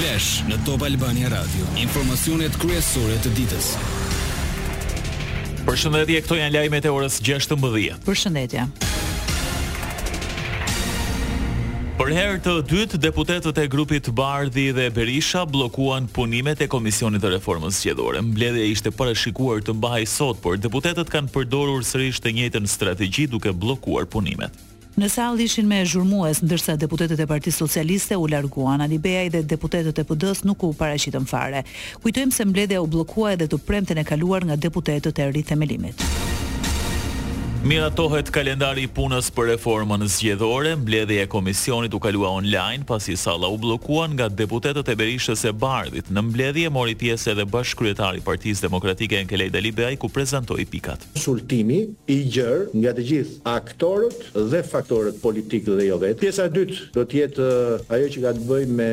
Flash në Top Albania Radio, informacionet kryesore të ditës. Përshëndetje, këto janë lajmet e orës 16. Përshëndetje. Për herë të dytë, deputetët e grupit Bardhi dhe Berisha bllokuan punimet e Komisionit të Reformës Zgjedhore. Mbledhja ishte parashikuar të mbahej sot, por deputetët kanë përdorur sërish të njëjtën strategji duke bllokuar punimet. Në sallë ishin me zhurmues, ndërsa deputetët e Partisë Socialiste u larguan. Alibeaj dhe deputetët e PD-së nuk u paraqitën fare. Kujtojmë se mbledhja u bllokua edhe të premten e kaluar nga deputetët e Rithemelimit. Miratohet kalendari i punës për reformën zgjedhore, mbledhja e komisionit u kalua online pasi salla u bllokua nga deputetët e Berishës e Bardhit. Në mbledhje mori pjesë edhe bashkëkryetari i Partisë Demokratike Enkelejd Alibeaj ku prezantoi pikat. Konsultimi i gjerë nga të gjithë aktorët dhe faktorët politikë dhe jo vetëm. Pjesa e dytë do të jetë ajo që ka të bëjë me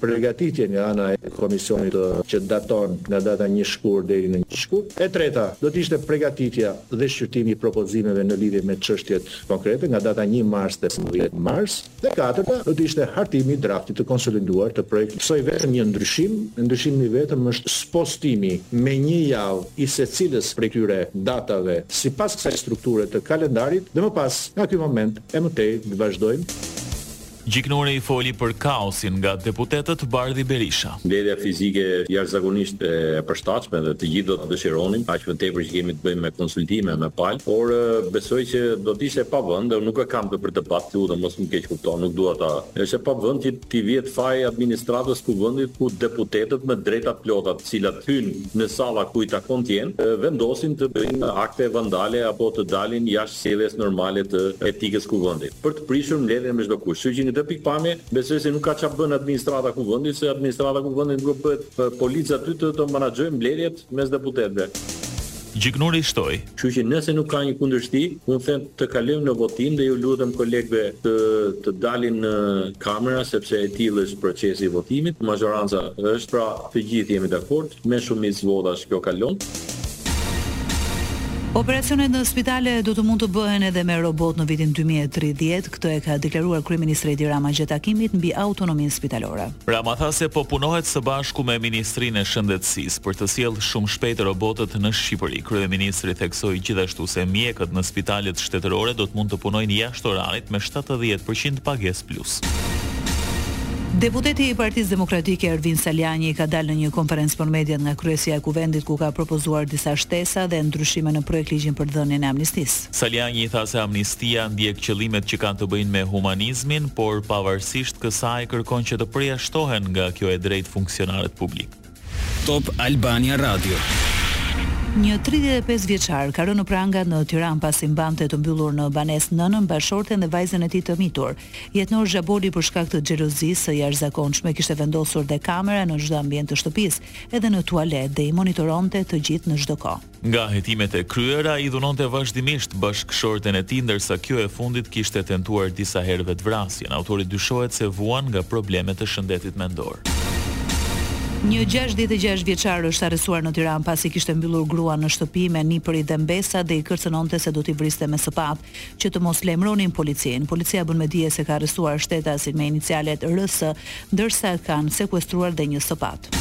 pregatitjen nga ana e Komisionit që daton nga data një shkurt deri në një shkurt. E treta do të ishte pregatitja dhe shqyrtimi i propozimeve në lidhje me çështjet konkrete nga data një mars deri në pesëmbëdhjetë mars. Dhe e katërta, do të ishte hartimi i draftit të konsoliduar të projekt Propozoj vetëm një ndryshim, ndryshimi i vetëm është spostimi me një javë i secilës prej këtyre datave sipas kësaj strukture të kalendarit dhe më pas nga ky moment e më tej të vazhdojmë. Gjiknuri foli për kaosin nga deputetët Bardhi Berisha. Mbledhja fizike është jashtëzakonisht e përshtatshme dhe të gjithë do ta dëshironim, aq më tepër që kemi të bëjmë me konsultime me palë, por besoj që do të ishte e pavend dhe unë nuk e kam këtë për debat, të lutem mos më keqkupto, nuk dua ta, është e pavend që t'i vihet faji administratës së Kuvendit ku deputetët me drejta të plota të cilat hyjnë në salla ku i takon të jenë, vendosin të bëjnë akte vandale apo të dalin jashtë sjelljes normale të etikës së Kuvendit, për të prishur mbledhjen me çdo kusht. Kështu që në këtë pikëpamje besoj se nuk ka ça bën administrata Kuvendit, se administrata Kuvendit nuk do bëhet polic aty të të manaxhojë mbledhjet mes deputetëve. Gjiknuri shtoi. Kështu që nëse nuk ka një kundërshti, unë them të kalojmë në votim dhe ju lutem kolegëve të të dalin në kamera sepse e tillë është procesi i votimit, mazhoranca është, pra, Të gjithë jemi dakord, me shumicë votash kjo kalon. Operacionet në spitale do të mund të bëhen edhe me robotë në vitin dy mijë e tridhjetë, këtë e ka deklaruar kryeministri Edi Rama gjatë takimit mbi autonominë spitalore. Rama tha se po punohet së bashku me Ministrinë e Shëndetësisë për të sjellë shumë shpejt robotët në Shqipëri. Kryeministri theksoi gjithashtu se mjekët në spitalet shtetërore do të mund të punojnë jashtë jashtë orarit me shtatëdhjetë për qind pagesë plus. Deputeti i Partisë Demokratike Ervin Salianji ka dalë në një konferencë për mediat nga kryesia e Kuvendit ku ka propozuar disa shtesa dhe ndryshime në projektligjin për dhënien e amnistisë. Salianji tha se amnistia ndjek qëllimet që kanë të bëjnë me humanizmin, por pavarësisht kësaj kërkon që të përjashtohen nga kjo e drejtë funksionarët publikë. Top Albania Radio. Një tridhjetë e pesë vjeçar ka rënë në pranga në Tiranë pasi mbante të mbyllur në banesë nënën, bashkëshorten dhe vajzën e tij të mitur. Jetnor Zhaboli për shkak të xhelozisë së jashtëzakonshme kishte vendosur dhe kamera në çdo ambient të shtëpisë, edhe në tualet dhe i monitoronte të gjithë në çdo kohë. Nga hetimet e kryera, i dhunonte vazhdimisht bashkëshorten e tij, ndërsa kjo e fundit kishte tentuar disa herë vetëvrasjen. Autori dyshohet se vuan nga probleme të shëndetit mendor. Një gjashtëdhjetë e gjashtë vjeçar është arrestuar në Tiranë pasi kishte mbyllur gruan në shtëpi me nipërit dhe mbesat dhe i kërcënonte se do t'i vriste me sëpatë. që të mos lajmëronin policinë. Policia bën me dije se ka arrestuar shtetasin me inicialet RS, ndërsa kanë sekuestruar dhe një sëpatë.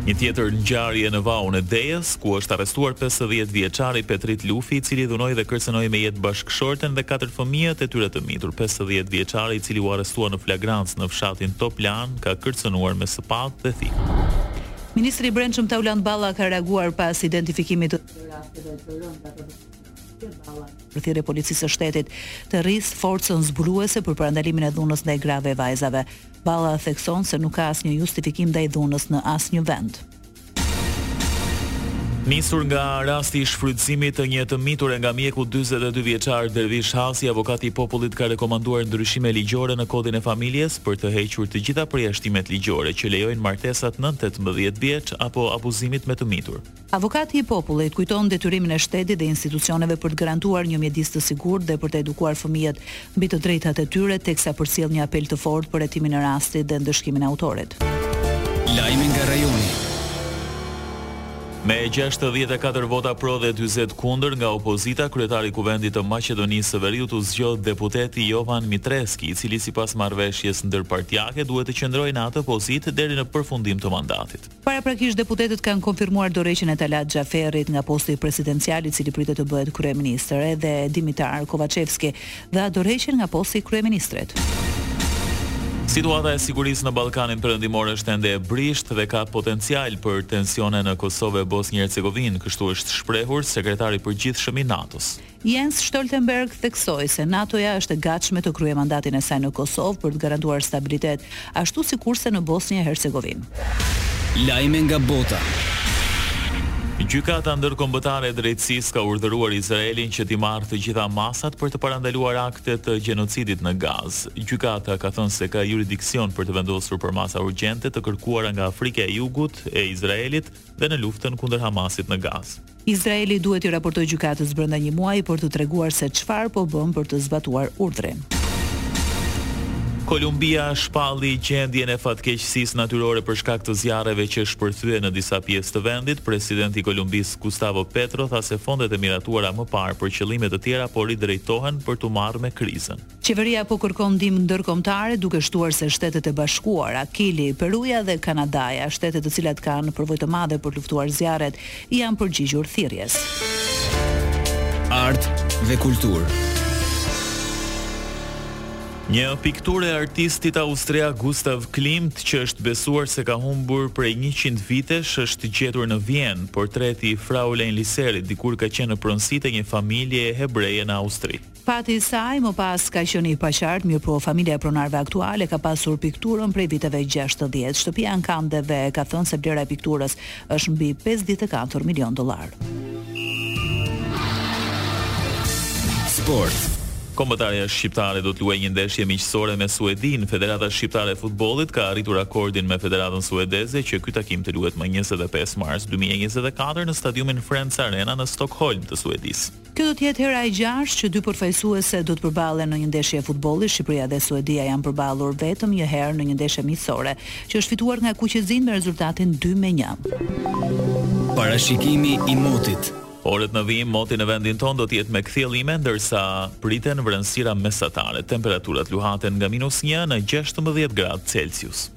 Një tjetër ngjarje në Vaun e Dejës, ku është arrestuar pesëdhjetë vjeçari Petrit Lufi, i cili dhunoi dhe kërcënoi me jetë bashkëshorten dhe katër fëmijët e tyre të mitur. Pesëdhjetë vjeçari, i cili u arrestua në flagrancë në fshatin Toplan, ka kërcënuar me sëpatë dhe thikë. Ministri i Brendshëm Taulant Balla ka reaguar pas identifikimit të dy rasteve të rënda. për thirrje Policisë së Shtetit të rrisë forcën zbuluese për parandalimin e dhunës ndaj grave e vajzave. Balla thekson se nuk ka asnjë justifikim ndaj dhunës në asnjë vend. Nisur nga rasti i shfrytëzimit të një të miture nga mjeku 42 vjeçar Dervish Hasi, avokati i popullit ka rekomanduar ndryshime ligjore në Kodin e Familjes për të hequr të gjitha përjashtimet ligjore që lejojnë martesat nën tetëmbëdhjetë vjeç apo abuzimit me të mitur. Avokati i Popullit kujton detyrimin e shtetit dhe institucioneve për të garantuar një mjedis të sigurt dhe për të edukuar fëmijët mbi të drejtat e tyre, teksa përcjell një apel të fortë për hetimin e rastit dhe ndëshkimin e autorit. Lajme nga rajoni. Me gjashtëdhjetë e katër vota pro dhe dyzet kundër nga opozita, kryetar i Kuvendit të Maqedonisë së Veriut u zgjodh deputeti Jovan Mitreski, i cili sipas marrëveshjes ndërpartiake duhet të qëndrojë në atë pozitë deri në përfundim të mandatit. Paraprakisht deputetët kanë konfirmuar dorëheqjen e Talat Xhaferrit nga posti presidencial i cili pritet të bëhet kryeministër, edhe Dimitar Kovaçevski dha dorëheqjen nga posti i kryeministrit. Situata e sigurisë në Ballkanin Perëndimor është ende e brishtë dhe ka potencial për tensione në Kosovë e Bosnjë-Hercegovinë, kështu është shprehur sekretari i përgjithshëm i NATO-s. Jens Stoltenberg theksoi se NATO-ja është e gatshme të kryejë mandatin e saj në Kosovë për të garantuar stabilitet, ashtu sikurse në Bosnjë e Hercegovinë. Lajme nga bota. Gjykata Ndërkombëtare e Drejtësisë ka urdhëruar Izraelin që t'i marrë të gjitha masat për të parandaluar akte të gjenocidit në Gazë. Gjykata ka thënë se ka juridiksion për të vendosur për masa urgjente të kërkuara nga Afrika e Jugut e Izraelit, dhe në luftën kundër Hamasit në Gazë. Izraeli duhet t'i raportojë gjykatës brenda një muaji për të treguar se çfarë po bën për të zbatuar urdhrin. Kolumbia shpalli gjendjen e fatkeqësisë natyrore për shkak të zjarreve që shpërthyen në disa pjesë të vendit. Presidenti i Kolumbisë, Gustavo Petro, tha se fondet e miratuara më parë për qëllime të tjera po ridrejtohen për t'u marrë me krizën. Qeveria po kërkon ndihmë ndërkombëtare duke shtuar se Shtetet e Bashkuara, Kili, Peruja dhe Kanadaja, shtete të cilat kanë përvojë të madhe për të luftuar zjarret, i janë përgjigjur thirrjes. Art dhe kulturë. Një pikturë e artistit austriak Gustav Klimt, që është besuar se ka humbur prej 100 vitesh, është gjetur në Vjenë. Portreti i Fraulein Liserit dikur ka qenë në pronësi të një familjeje hebreje në Austri. Fati i saj më pas ka qenë i paqartë, mirëpo familja e pronarëve aktualë e ka pasur pikturën prej viteve gjashtëdhjetë. Shtëpia e ankandeve ka thënë se vlera e pikturës është mbi pesëdhjetë e katër milionë dollarë. Sport. Kombëtarja shqiptare do të luajë një ndeshje miqësore me Suedinë. Federata Shqiptare e Futbollit ka arritur akordin me Federatën Suedeze që ky takim të luhet më njëzet e pesë mars dy mijë e njëzet e katër në stadiumin Friends Arena në Stokholm të Suedisë. Kjo do të jetë hera e gjashtë që dy përfaqësueset do të përballen në një ndeshje futbolli, Shqipëria dhe Suedia janë përballur vetëm një herë në një ndeshje miqësore, që është fituar nga kuqezinjtë me rezultatin dy me një. Parashikimi i motit. Orët në vijim, moti në vendin tonë do të jetë me kthjellime, ndërsa priten vranësira mesatare. Temperaturat luhaten nga minus një në gjashtëmbëdhjetë gradë Celsius.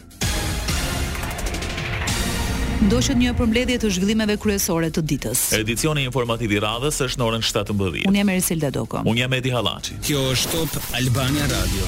Ndoqët një përmbledhje të zhvillimeve kryesore të ditës. Edicioni informativ i radhës është në orën shtatëmbëdhjetë. Unë jam Eriselda Doko. Unë jam Edi Hallaçi. Kjo është Top Albania Radio.